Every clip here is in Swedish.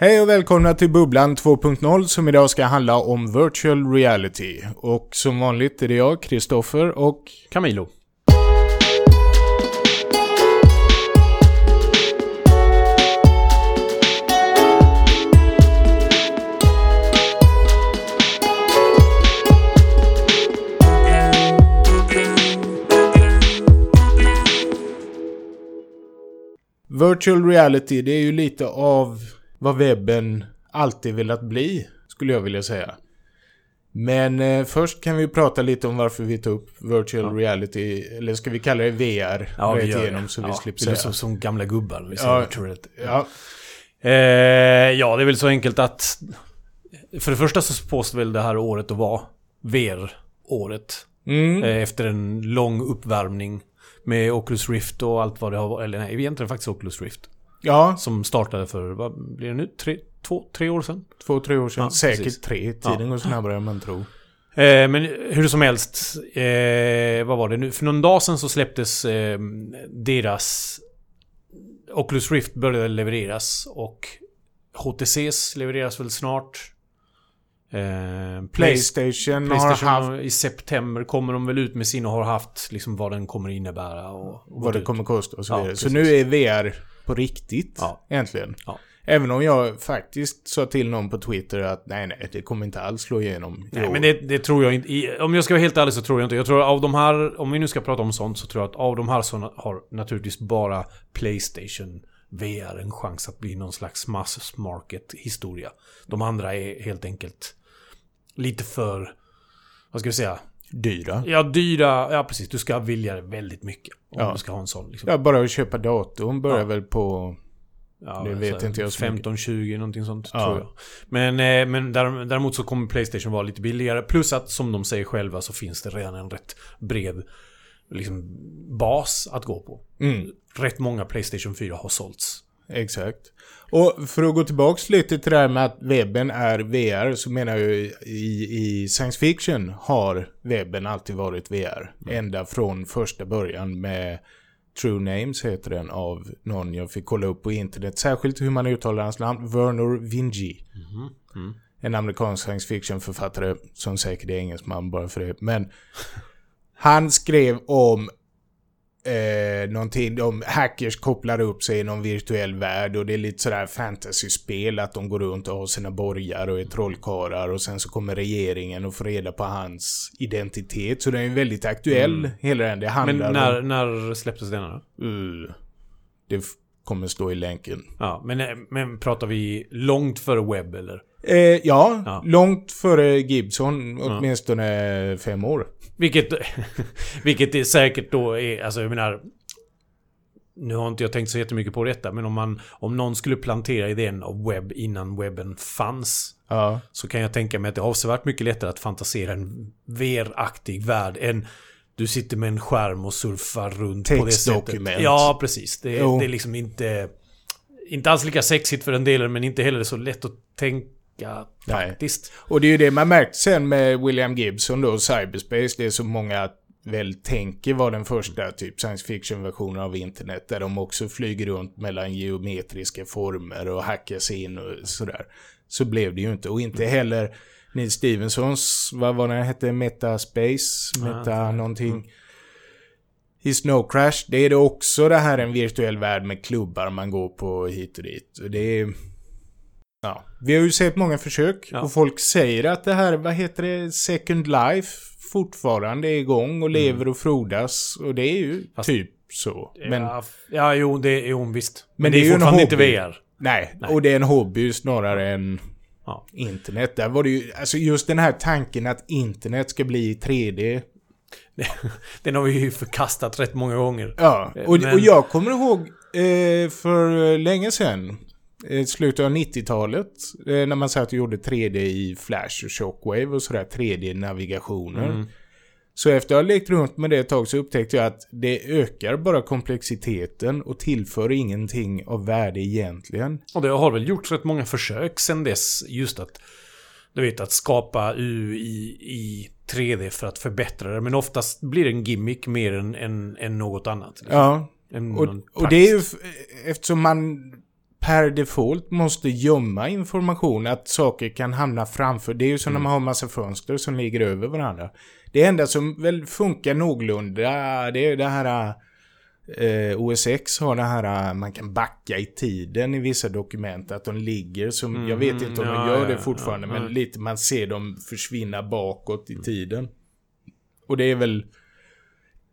Hej och välkomna till Bubblan 2.0 som idag ska handla om virtual reality. Och som vanligt är det jag, Kristoffer och... Camilo. Virtual reality, det är ju lite av vad webben alltid velat bli, skulle jag vilja säga. Men eh, först kan vi prata lite om varför vi tar upp virtual Ja. reality, eller ska vi kalla det VR? Ja, vi gör igenom det. så vi ja, slipper det säga. är som, som gamla gubbar. Vi Ja. Ja, Eh, ja, det är väl så enkelt att... För det första så spås väl det här året att vara VR-året. mm, Eh, efter en lång uppvärmning med Oculus Rift och allt vad det har varit. Eller nej, egentligen faktiskt Oculus Rift. Ja Som startade för, vad blir det nu? Tre, två, tre år sedan? två, tre år sedan. Ja, Säkert precis. tre. Tiden går snabbare än man tror. Eh, men hur som helst, eh, vad var det nu? För någon dag sedan så släpptes eh, deras... Oculus Rift började levereras och HTCs levereras väl snart. Eh, Play- Playstation, Playstation har haft i september kommer de väl ut med sin och har haft liksom vad den kommer innebära och, och vad det ut. kommer kosta och så Ja, vidare. Så precis. nu är VR på riktigt, Ja. äntligen. Ja. Även om jag faktiskt sa till någon på Twitter att nej, nej, det kommer inte alls slå igenom Nej, men det, det tror jag inte. Om jag ska vara helt ärlig så tror jag inte. Jag tror av de här, om vi nu ska prata om sånt, så tror jag att av de här så har naturligtvis bara Playstation VR en chans att bli någon slags mass market historia. De andra är helt enkelt lite för, vad ska vi säga? Dyra. Ja, dyra. Ja, precis. Du ska vilja det väldigt mycket. Om Ja. du ska ha en sån. Liksom. Ja, bara att köpa datorn börjar Ja. väl på... Ja, Det vet inte jag så mycket. 15-20 någonting sånt Ja. tror jag. Men, eh, men där- däremot så kommer Playstation vara lite billigare. Plus att som de säger själva så finns det redan en rätt bred liksom, bas att gå på. Mm, Rätt många Playstation 4 har sålts. Exakt. Och för att gå tillbaks lite till det här med att webben är VR så menar jag i, i science fiction har webben alltid varit VR. Ända från första början med True Names heter den av någon jag fick kolla upp på internet. Särskilt hur man uttalar hans namn. Werner Vinci. Mm. En amerikansk science fiction-författare som säkert är engelsman bara för det. Men han skrev om eh, någonting, om hackers kopplar upp sig i någon virtuell värld och det är lite sådär fantasyspel att de går runt och har sina borgar och är trollkarlar och sen så kommer regeringen och får reda på hans identitet. Så den är väldigt aktuell, Mm. hela den. Det Men handlar när, om... när släpptes den då? Uh, det kommer stå i länken. Ja, men, eh, men pratar vi långt före webb eller? Eh, ja, Ja. långt före Gibson, åtminstone fem år. Vilket, vilket är säkert då är, alltså jag menar... Nu har inte jag tänkt så jättemycket på detta, men om man... Om någon skulle plantera idén av webb innan webben fanns. Ja. Så kan jag tänka mig att det är avsevärt mycket lättare att fantisera en VR-aktig värld än... Du sitter med en skärm och surfar runt på det sättet. Textdokument. Ja, precis. Det, det är liksom inte... Inte alls lika sexigt för den delen, men inte heller så lätt att tänka Nej. faktiskt. Och det är ju det man märkt sen med William Gibson då, Cyberspace. Det är så många väl tänker var den första typ science fiction-versionen av internet. Där de också flyger runt mellan geometriska former och hackar sig in och sådär. Så blev det ju inte. Och inte heller Neil Stevensons, vad var det hette, Metaspace? Meta Ah, någonting. I Snow Crash, det är det också det här en virtuell värld med klubbar man går på hit och dit. Det är... Ja. Vi har ju sett många försök Ja. och folk säger att det här, vad heter det, Second Life fortfarande är igång och lever och frodas. Och det är ju Mm. Fast- typ så. Men ja, ja, jo, det är jo, visst. Men, Men det är, ju fortfarande inte. VR. nej, Nej. och det är en hobby snarare än Ja. internet. Där var det ju, alltså just den här tanken att internet ska bli 3D. Den har vi ju förkastat rätt många gånger. Ja, Eh, och, men- och jag kommer ihåg eh, för länge sedan, slutet av 90-talet, eh, när man satt och gjorde 3D i Flash och Shockwave och sådär, 3D-navigationer. Mm. Så efter att ha lekt runt med det ett tag så upptäckte jag att det ökar bara komplexiteten och tillför ingenting av värde egentligen. Och det har väl gjorts rätt många försök sen dess just att du vet att skapa U i, i 3D för att förbättra det. Men oftast blir det en gimmick mer än, än, än något annat. liksom. Ja, Än och, och det är ju eftersom man per default måste gömma information, att saker kan hamna framför. Det är ju som när man har massa fönster som ligger över varandra. Det enda som väl funkar någorlunda, det är det här... Eh, OS X har det här, man kan backa i tiden i vissa dokument. Att de ligger som, jag vet inte om ja, de gör det fortfarande, ja, men ja. lite man ser dem försvinna bakåt i tiden. Och det är väl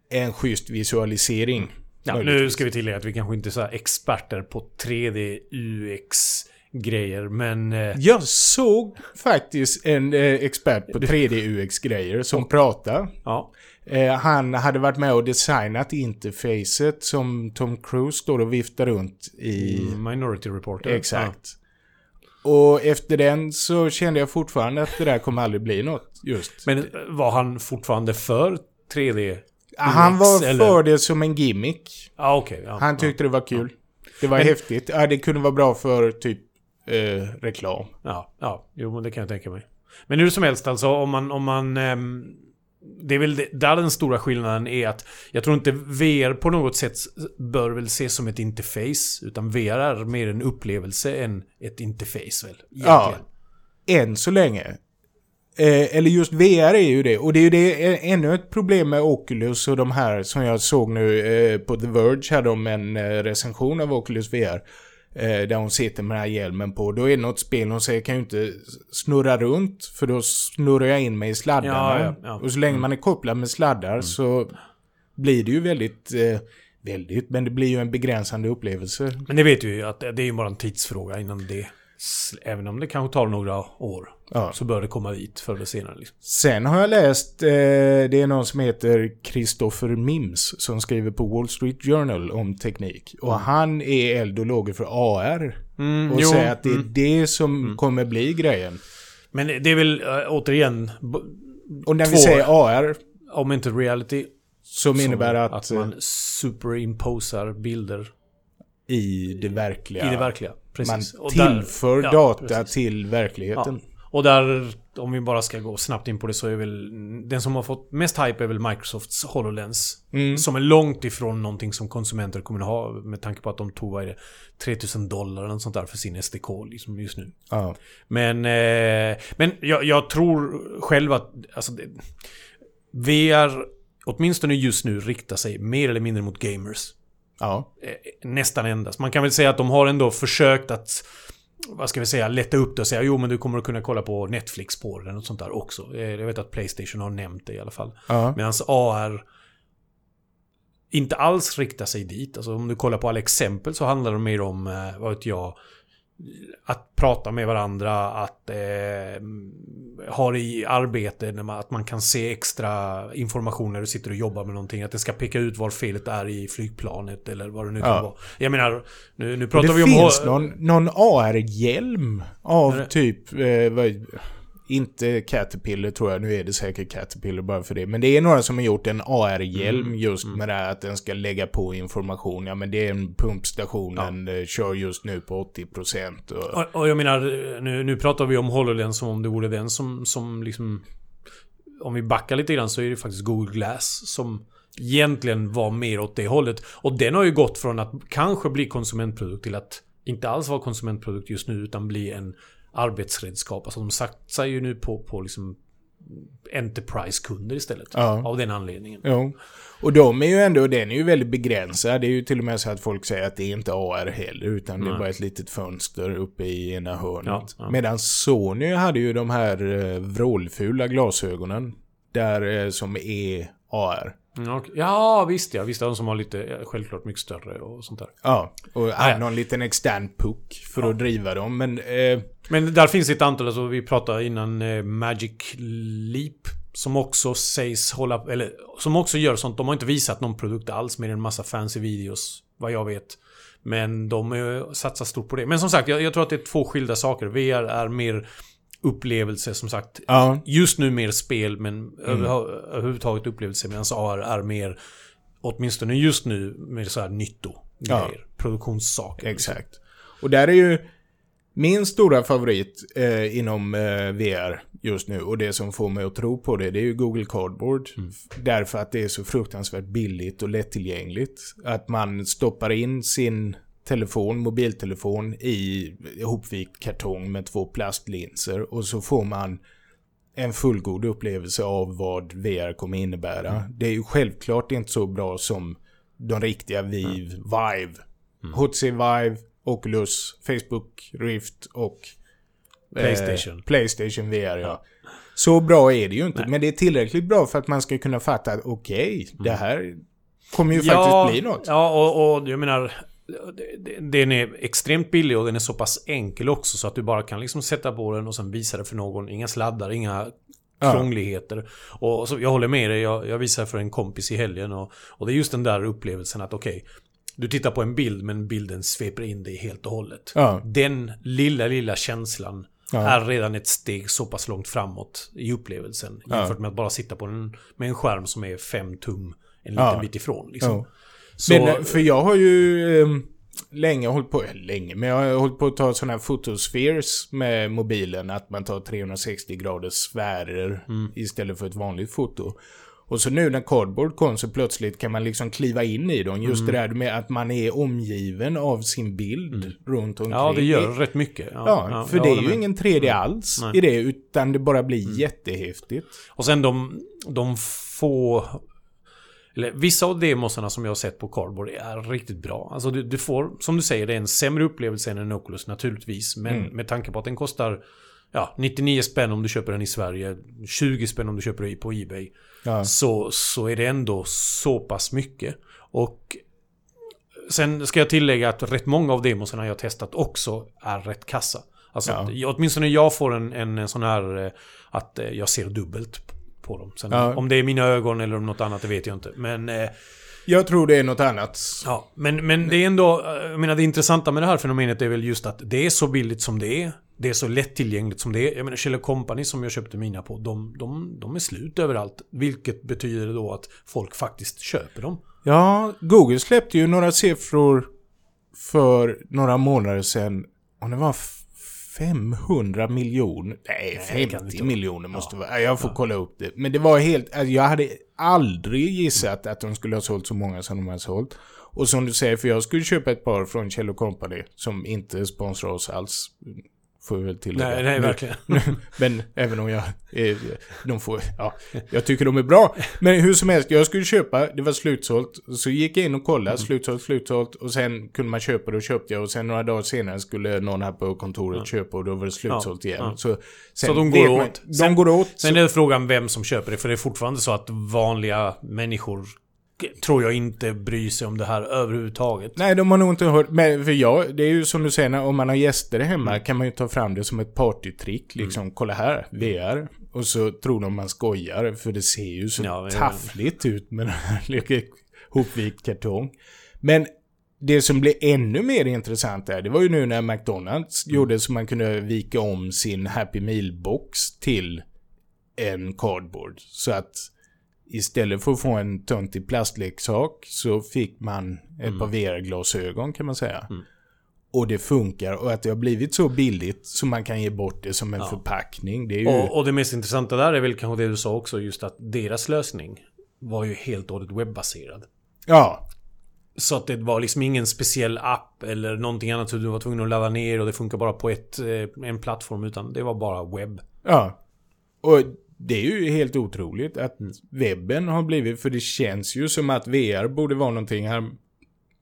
en schysst visualisering. Ja, nu ska vi tillägga att vi kanske inte är experter på 3D UX-grejer, men... eh, Jag såg faktiskt en eh, expert på 3D UX-grejer som pratade. Ja. Eh, han hade varit med och designat interfacet som Tom Cruise står och viftar runt i. Minority Report. Exakt. Och efter den så kände jag fortfarande att det där kommer aldrig bli något just. Ja. Men eh, var han fortfarande för 3D? Han var eller? för det som en gimmick. Ja, okej. ja, Han ja. tyckte det var kul. Det var Men- häftigt. Ja, det kunde vara bra för typ eh, reklam. Ja, ja, jo det kan jag tänka mig. Men hur som helst alltså, om man... Om man ehm, det är väl det, där den stora skillnaden är att jag tror inte VR på något sätt bör väl ses som ett interface. Utan VR är mer en upplevelse än ett interface väl? Ja. egentligen. Än så länge. Eh, eller just VR är ju det. Och det är ju det, eh, ännu ett problem med Oculus och de här som jag såg nu eh, på The Verge hade de en eh, recension av Oculus VR. Eh, där hon sitter med den här hjälmen på. Då är det något spel hon säger kan ju inte snurra runt för då snurrar jag in mig i sladdarna. Ja, ja, ja. Och så länge man är kopplad med sladdar så blir det ju väldigt, väldigt, men det blir ju en begränsande upplevelse. Men det vet vi ju att det är ju bara en tidsfråga innan det... Även om det kanske tar några år. Ja. Så bör det komma dit förr eller senare. Liksom. Sen har jag läst, eh, det är någon som heter Christopher Mims som skriver på Wall Street Journal om teknik. Och han är eld och lågor för AR. Mm, Och jo, säger att det är mm. det som kommer bli grejen. Men det är väl äh, återigen... Och när vi Två- säger AR, Om inte reality. som innebär som att, eh, att man superimposar bilder i det verkliga. i det verkliga. Precis. Man Och där- tillför ja, data precis. till verkligheten. Och där, om vi bara ska gå snabbt in på det så är väl... Den som har fått mest hype är väl Microsofts HoloLens. Mm. Som är långt ifrån någonting som konsumenter kommer att ha. Med tanke på att de tog, vad är det, 3000 dollar eller sånt där för sin SDK liksom just nu. Ja. Men, eh, men jag, jag tror själv att alltså, det, VR, åtminstone just nu, riktar sig mer eller mindre mot gamers. Ja. Eh, nästan endast. Man kan väl säga att de har ändå försökt att vad ska vi säga, lätta upp det och säga jo men du kommer att kunna kolla på Netflix på eller något sånt där också. Eh, Jag vet att Playstation har nämnt det i alla fall. Ja. Medan AR inte alls riktar sig dit. Alltså om du kollar på alla exempel så handlar det mer om, eh, vad vet jag, att prata med varandra, att eh, ha det i arbete, man, att man kan se extra information när du sitter och jobbar med någonting. Att det ska peka ut var felet är i flygplanet eller vad det nu kan Ja. vara. Jag menar, nu, nu pratar det vi om... finns någon, någon AR-hjälm av det- typ, eh, vad, inte Caterpillar tror jag, nu är det säkert Caterpillar bara för det. Men det är några som har gjort en AR-hjälm Mm, just med det här att den ska lägga på information. Ja men det är en pumpstation, den eh, kör just nu på 80% och... Och, och jag menar, nu, nu pratar vi om HoloLens som om det vore den som, som liksom... Om vi backar lite grann så är det faktiskt Google Glass som egentligen var mer åt det hållet. Och den har ju gått från att kanske bli konsumentprodukt till att inte alls vara konsumentprodukt just nu utan bli en arbetsredskap. Alltså de satsar ju nu på, på liksom Enterprise-kunder istället. Ja. Av den anledningen. Jo. Och de är ju ändå, den är ju väldigt begränsad. Det är ju till och med så att folk säger att det är inte AR heller, utan det är Nej. bara ett litet fönster uppe i ena hörnet. Ja, ja. Medan Sony hade ju de här eh, vrålfula glasögonen. Där eh, som är AR. Mm. Ja, visst ja. Visst, de som har lite, ja, självklart mycket större och sånt där. Ja, och Ah, någon liten extern puck för att driva dem. Men eh, Men där finns ett antal, alltså vi pratade innan eh, Magic Leap. Som också sägs hålla, eller som också gör sånt. De har inte visat någon produkt alls med en massa fancy videos. Vad jag vet. Men de eh, satsar stort på det. Men som sagt, jag, jag tror att det är två skilda saker. VR är mer upplevelse som sagt. ja, Just nu mer spel men över, överhuvudtaget upplevelse. Medan AR är mer, åtminstone just nu, mer så här nytto. Ja. Produktionssaker. exakt. Och där är ju min stora favorit eh, inom eh, VR just nu och det som får mig att tro på det, det är ju Google Cardboard. Mm. Därför att det är så fruktansvärt billigt och lättillgängligt. Att man stoppar in sin telefon, mobiltelefon i ihopvikt kartong med två plastlinser och så får man en fullgod upplevelse av vad VR kommer innebära. Mm. Det är ju självklart inte så bra som de riktiga Vive, mm. Vive, mm. HTC Vive, Oculus, Facebook Rift och Playstation. Eh, Playstation VR ja. ja. Så bra är det ju inte, Nej. men det är tillräckligt bra för att man ska kunna fatta att okej, okay, det mm. här kommer ju ja, faktiskt bli något. Ja, och, och jag menar... Den är extremt billig och den är så pass enkel också så att du bara kan liksom sätta på den och sen visa det för någon. Inga sladdar, inga krångligheter. Ja. Och så, jag håller med dig, jag, jag visade för en kompis i helgen och, och det är just den där upplevelsen att okej, okay, du tittar på en bild men bilden sveper in dig helt och hållet. Ja. Den lilla, lilla känslan ja. är redan ett steg så pass långt framåt i upplevelsen. Jämfört med att bara sitta på en, med en skärm som är fem tum en liten bit ifrån. Liksom. Så, men, eh, för jag har ju... Eh, länge hållit på, länge, men jag har hållit på att ta sådana här fotospheres med mobilen. Att man tar 360 graders sfärer mm. istället för ett vanligt foto. Och så nu när cardboard kom så plötsligt kan man liksom kliva in i dem. Just mm. det där med att man är omgiven av sin bild mm. runt omkring. Ja, det gör rätt mycket. Ja, ja, ja för det är ju ingen 3D mm. alls Nej. i det, utan det bara blir mm. jättehäftigt. Och sen de, de få eller vissa av demosarna som jag har sett på Cardboard är riktigt bra. Alltså du, du, får, som du säger, det är en sämre upplevelse än en Oculus naturligtvis. Men mm. med tanke på att den kostar ja, 99 spänn om du köper den i Sverige, 20 spänn om du köper den på Ebay. Ja. Så, så är det ändå så pass mycket. Och sen ska jag tillägga att rätt många av demosarna jag testat också är rätt kassa. Alltså, ja. åtminstone jag får en, en, en sån här eh, att eh, jag ser dubbelt på dem. Sen, ja. Om det är mina ögon eller om något annat, det vet jag inte. Men... Eh, jag tror det är något annat. Ja, men, men det är ändå... Jag menar, det intressanta med det här fenomenet är väl just att det är så billigt som det är. Det är så lättillgängligt som det är. Jag menar, Kjell Company som jag köpte mina på, de, de, de är slut överallt. Vilket betyder då att folk faktiskt köper dem. Ja, Google släppte ju några siffror för några månader sedan. Och det var 500 miljoner. Nej, 50 miljoner måste ja. vara. Jag får ja. kolla upp det. Men det var helt... Alltså jag hade aldrig gissat att de skulle ha sålt så många som de har sålt. Och som du säger, för jag skulle köpa ett par från Kjell Company som inte sponsrar oss alls. Får vi väl tillägga. Nej, nej, verkligen. men även om jag... Eh, de får... Ja, jag tycker de är bra. Men hur som helst, jag skulle köpa, det var slutsålt. Så gick jag in och kollade, mm. slutsålt, slutsålt. Och sen kunde man köpa det och köpte jag. Och sen några dagar senare skulle någon här på kontoret ja. köpa och då var det slutsålt igen. Ja. Så, så de går åt. Man, de sen, går åt. Sen är det frågan vem som köper det. För det är fortfarande så att vanliga människor tror jag inte bryr sig om det här överhuvudtaget. Nej, de har nog inte hört. Men för jag, det är ju som du säger, om man har gäster hemma mm. kan man ju ta fram det som ett partytrick. Liksom, mm. kolla här, VR. Och så tror de man skojar, för det ser ju så ja, taffligt ut med den här hopvikt kartong. Men det som blev ännu mer intressant där, det var ju nu när McDonalds mm. gjorde så man kunde vika om sin Happy Meal-box till en cardboard. Så att istället för att få en töntig plastleksak så fick man ett mm. par VR-glasögon kan man säga. Mm. Och det funkar och att det har blivit så billigt så man kan ge bort det som en ja. förpackning. Det ju... och, och, det mest intressanta där är väl kanske det du sa också, just att deras lösning var ju helt och hållet webbaserad. Ja. Så att det var liksom ingen speciell app eller någonting annat som du var tvungen att ladda ner och det funkar bara på ett, eh, en plattform utan det var bara webb. Ja. Och det är ju helt otroligt att webben har blivit, för det känns ju som att VR borde vara någonting här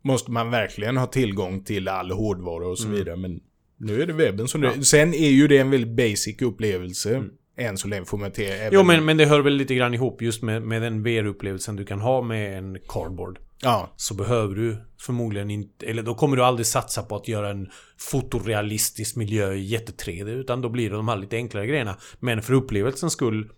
måste man verkligen ha tillgång till all hårdvara och så mm. vidare. Men nu är det webben som ja. det Sen är ju det en väldigt basic upplevelse. Mm. Än så länge får man till. Även... Jo men, men det hör väl lite grann ihop just med, med den VR-upplevelsen du kan ha med en cardboard. Ja. Så behöver du förmodligen inte, eller då kommer du aldrig satsa på att göra en fotorealistisk miljö i jätte 3D. Utan då blir det de här lite enklare grejerna. Men för upplevelsens skull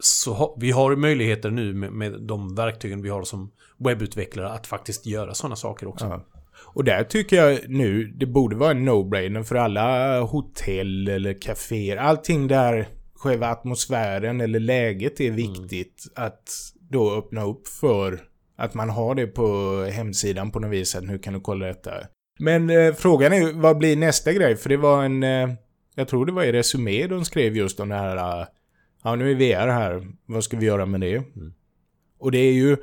så ha, vi har möjligheter nu med, med, de verktygen vi har som webbutvecklare att faktiskt göra sådana saker också. Ja. Och där tycker jag nu, det borde vara en no-brainer för alla hotell eller kaféer. Allting där själva atmosfären eller läget är mm. viktigt. Mm. Att då öppna upp för att man har det på hemsidan på något vis. Att nu kan du kolla detta. Men eh, frågan är vad blir nästa grej? För det var en... Eh, jag tror det var i Resumé de skrev just om det här... Uh, ja, nu är VR här. Vad ska vi göra med det? Mm. Och det är ju...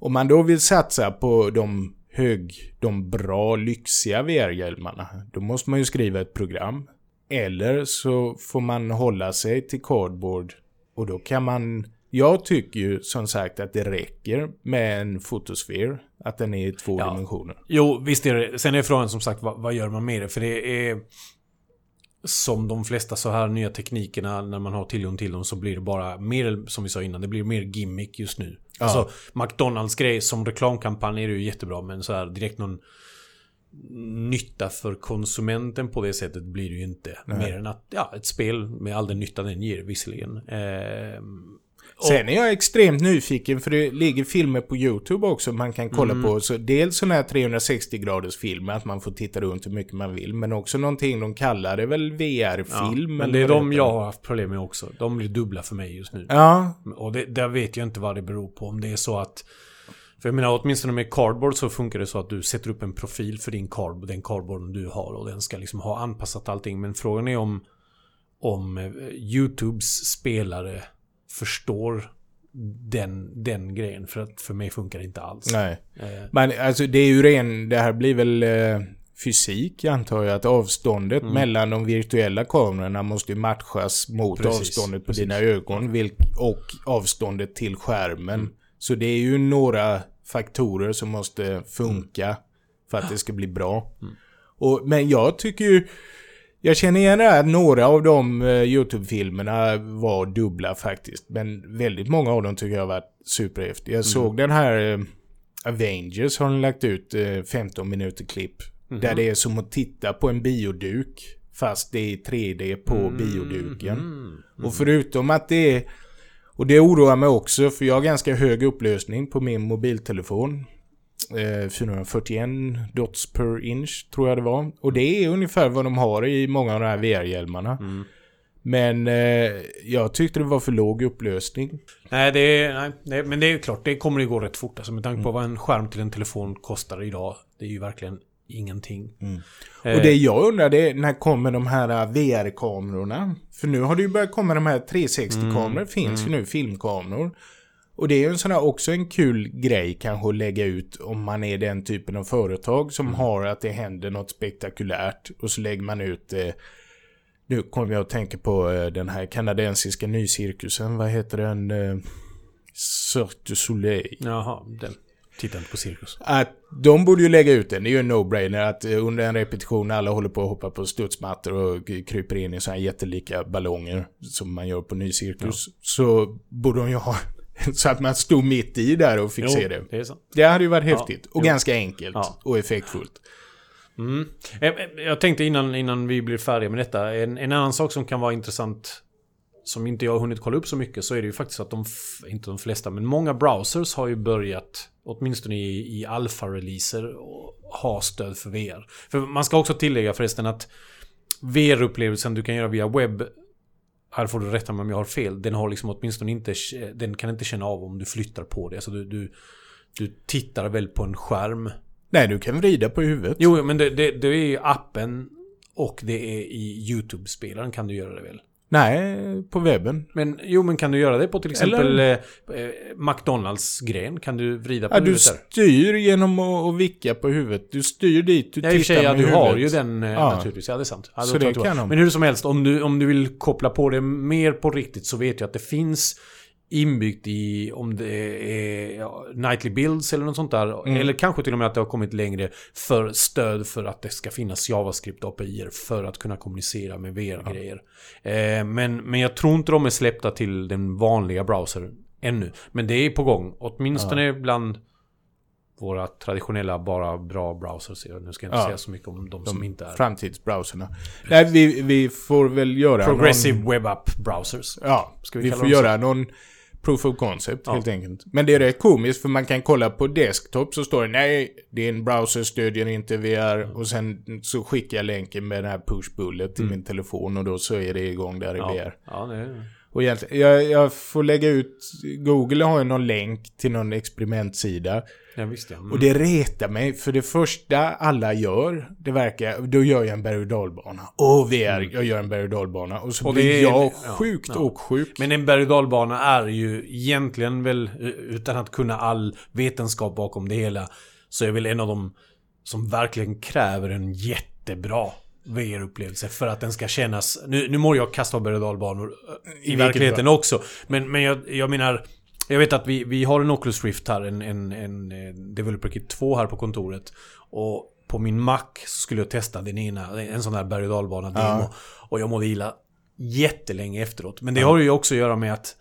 Om man då vill satsa på de hög, de bra, lyxiga VR-hjälmarna, då måste man ju skriva ett program. Eller så får man hålla sig till cardboard och då kan man... Jag tycker ju som sagt att det räcker med en fotosfär. Att den är i två Ja. dimensioner. Jo, visst är det. Sen är frågan som sagt, vad, vad gör man med det? För det är... Som de flesta så här nya teknikerna, när man har tillgång till dem så blir det bara mer, som vi sa innan, det blir mer gimmick just nu. Ja. Alltså, McDonalds grej som reklamkampanj är ju jättebra, men så här direkt någon nytta för konsumenten på det sättet blir det ju inte. Nej. Mer än att, ja, ett spel med all den nytta den ger visserligen. Ehm, och- Sen är jag extremt nyfiken för det ligger filmer på YouTube också man kan kolla Mm. på. Så dels sådana här 360 graders filmer, att man får titta runt hur mycket man vill. Men också någonting de kallar det väl VR-film. men eller det är de jag har haft problem med också. De blir dubbla för mig just nu. Ja, Och det, där vet jag inte vad det beror på. Om det är så att... För jag menar åtminstone med cardboard så funkar det så att du sätter upp en profil för din cardboard, den cardboarden du har och den ska liksom ha anpassat allting. Men frågan är om, om eh, YouTubes spelare förstår den, den grejen. För att för mig funkar det inte alls. nej. Eh, Men alltså det är ju ren, det här blir väl eh, fysik antar jag, att avståndet Mm. mellan de virtuella kamerorna måste ju matchas mot Precis, avståndet på precis. dina ögon vilk, och avståndet till skärmen. Mm. Så det är ju några faktorer som måste funka för att det ska bli bra. Mm. Och, men jag tycker ju, jag känner igen det här att några av de eh, YouTube-filmerna var dubbla faktiskt. Men väldigt många av dem tycker jag har varit superhäftiga. Jag såg den här eh, Avengers har de lagt ut eh, 15 minuter klipp. Där det är som att titta på en bioduk. Fast det är 3D på bioduken. mm. Och förutom att det är... Och det oroar mig också för jag har ganska hög upplösning på min mobiltelefon. Eh, 441 dots per inch tror jag det var. Och det är ungefär vad de har i många av de här VR-hjälmarna. Mm. Men eh, jag tyckte det var för låg upplösning. Nej, det är, nej, nej, men det är klart, det kommer ju gå rätt fort. Alltså, med tanke Mm. på vad en skärm till en telefon kostar idag. Det är ju verkligen ingenting. Mm. Eh, Och det jag undrar det är när kommer de här VR-kamerorna? För nu har det ju börjat komma de här 360-kameror. finns ju nu, filmkameror. Och det är ju en sån här också en kul grej kanske att lägga ut om man är den typen av företag som har att det händer något spektakulärt. Och så lägger man ut eh, Nu kommer jag att tänka på eh, den här kanadensiska nycirkusen. Vad heter den? Eh, Cirque du Soleil. Jaha, den. Titta inte på cirkus. Att de borde ju lägga ut den. Det är ju en no-brainer att eh, under en repetition alla håller på att hoppa på studsmattor och kryper in i sådana här jättelika ballonger som man gör på ny cirkus. Så borde de ju ha så att man stod mitt i där och fick Jo, se det. det är så. Det hade ju varit häftigt och jo. ganska enkelt Ja. och effektfullt. Mm. Eh, eh, Jag tänkte innan, innan vi blir färdiga med detta. En, en annan sak som kan vara intressant. Som inte jag har hunnit kolla upp så mycket. Så är det ju faktiskt att de, inte de flesta, men många browsers har ju börjat. Åtminstone i, i alfa-releaser. Ha stöd för VR. För man ska också tillägga förresten att VR-upplevelsen du kan göra via webb. Här får du rätta mig om jag har fel. Den har liksom åtminstone inte... Den kan inte känna av om du flyttar på det. Alltså du, du, du tittar väl på en skärm. Nej, du kan vrida på huvudet. Jo, men det, det, det är ju appen och det är i YouTube-spelaren kan du göra det väl? Nej, på webben. Men jo, men kan du göra det på till exempel eh, eh, McDonalds-gren? Kan du vrida på Ja, du huvudet där? styr genom att, vicka på huvudet. Du styr dit du Ja, tittar sig, ja, med du huvudet. har ju den eh, Ja. naturligtvis. Ja, det är sant. Ja, Så det kan de. Men hur som helst, om du, om du vill koppla på det mer på riktigt så vet jag att det finns inbyggt i om det är ja, Nightly Builds eller något sånt där. Mm. Eller kanske till och med att det har kommit längre för stöd för att det ska finnas JavaScript API för att kunna kommunicera med VR-grejer. Eh, men, men jag tror inte de är släppta till den vanliga browsern ännu. Men det är på gång. Åtminstone bland våra traditionella bara bra browsers. Nu ska jag inte Ja. säga så mycket om de, som inte är Framtidsbrowserna. Nej, vi, vi får väl göra progressive någon... web app browsers. Ja, Ska vi vi, får göra någon proof of concept Ja. helt enkelt. Men det är rätt komiskt för man kan kolla på desktop så står det nej, din browser stödjer inte VR och sen så skickar jag länken med den här push bullet till min telefon och då så är det igång där i Mm. Ja, VR. ja det, Och jag, jag får lägga ut, Google har ju någon länk till någon experimentsida. ja visst ja. Mm. Och det retar mig, för det första alla gör, det verkar, då gör jag en berg och dalbana. Åh VR, jag gör en berg och dalbana. Och så Mm. Och det blir är- jag ja, sjukt ja. åksjuk. Men en berg och dalbana är ju egentligen väl, eh, utan att kunna all vetenskap bakom det hela, så är väl en av de som verkligen kräver en jättebra VR-upplevelse för att den ska kännas... Nu, nu må jag kasta av berg och dalbanor i, I verkligheten fall. också. Men, men jag, jag menar... Jag vet att vi, vi har en Oculus Rift här, en, en, en eh, Developer Kit 2 här på kontoret. Och på min Mac så skulle jag testa den ena, en sån här berg och dalbana demo. Ja. Och jag mådde illa jättelänge efteråt. Men det har ju också att göra med att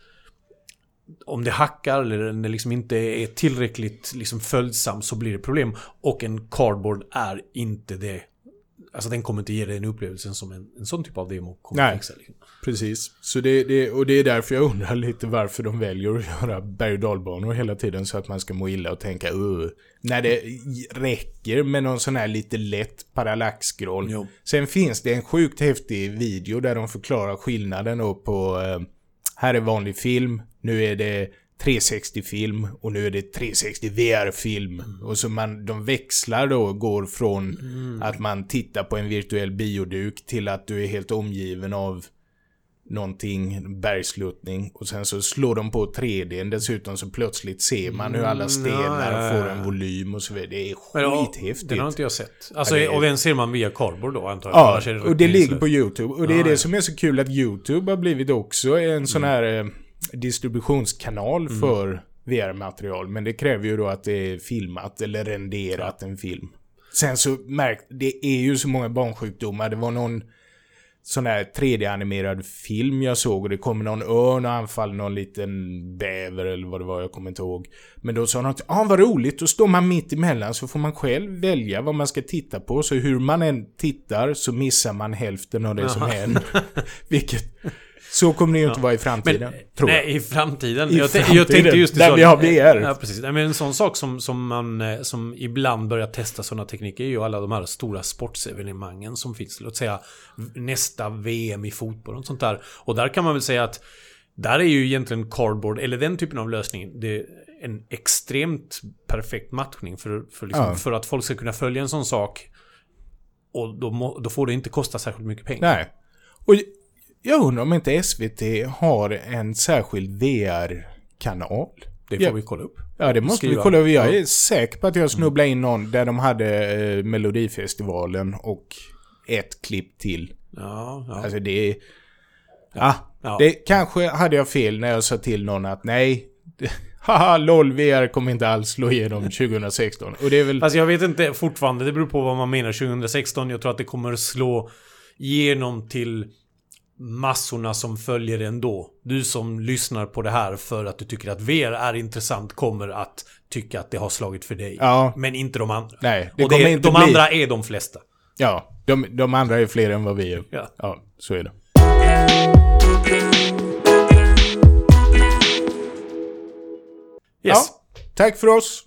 om det hackar eller det liksom inte är tillräckligt liksom följsam så blir det problem. Och en cardboard är inte det. Alltså den kommer inte ge dig den upplevelsen som en, en sån typ av demo kommer Nej. fixa. Liksom. Precis. Så det, det, och det är därför jag undrar lite varför de väljer att göra berg och dalbanor hela tiden så att man ska må illa och tänka uh, När det räcker med någon sån här lite lätt parallaxskroll. Jo. Sen finns det en sjukt häftig video där de förklarar skillnaden då på eh, här är vanlig film, nu är det 360-film och nu är det 360 VR-film. Och så man, de växlar då, går från att man tittar på en virtuell bioduk till att du är helt omgiven av någonting, bergsluttning. Och sen så slår de på 3D dessutom så plötsligt ser man hur alla Mm, stenar ja, ja, får ja. en volym och så vidare. Det är skithäftigt. Den har inte jag sett. Alltså, är- och den ser man via cardboard då antar jag? Ja, det och det ligger på YouTube. Och det är det som är så kul att YouTube har blivit också en sån här eh, distributionskanal Mm. för VR-material. Men det kräver ju då att det är filmat eller renderat en film. Sen så märk, det är ju så många barnsjukdomar. Det var någon sån här 3D-animerad film jag såg och det kommer någon örn och anfaller någon liten bäver eller vad det var, jag kommer inte ihåg. Men då sa de att ah, vad roligt, då står man mitt emellan så får man själv välja vad man ska titta på. Så hur man än tittar så missar man hälften av det som Jaha. händer. Vilket... Så kommer det ju inte vara i framtiden, Men, tror jag. nej, i framtiden. I jag, framtiden, jag tänkte just det där så- vi har VR. Ja, precis. Nej, men en sån sak som, som man eh, som ibland börjar testa sådana tekniker är ju alla de här stora sportsevenemangen som finns. Låt säga nästa VM i fotboll och sånt där. Och där kan man väl säga att där är ju egentligen cardboard, eller den typen av lösning, det är en extremt perfekt matchning för, för, liksom, Ja. för att folk ska kunna följa en sån sak. Och då, må, då får det inte kosta särskilt mycket pengar. Nej. Och jag undrar om inte SVT har en särskild VR-kanal. Det får Ja. vi kolla upp. Ja, det måste Skriva. vi kolla. Jag är säker på att jag snubblade in någon där de hade eh, Melodifestivalen och ett klipp till. Ja, ja. Alltså det är... Ja, Ja. det kanske hade jag fel när jag sa till någon att nej, haha, LOL VR kommer inte alls slå igenom 2016. Och det är väl... Alltså jag vet inte fortfarande, det beror på vad man menar 2016. Jag tror att det kommer slå igenom till massorna som följer ändå. Du som lyssnar på det här för att du tycker att VR är intressant kommer att tycka att det har slagit för dig. Ja, Men inte de andra. nej, det Och det, inte de bli... andra är de flesta. Ja, de, de andra är fler än vad vi är. Ja. Ja, så är det. Yes. Ja, tack för oss.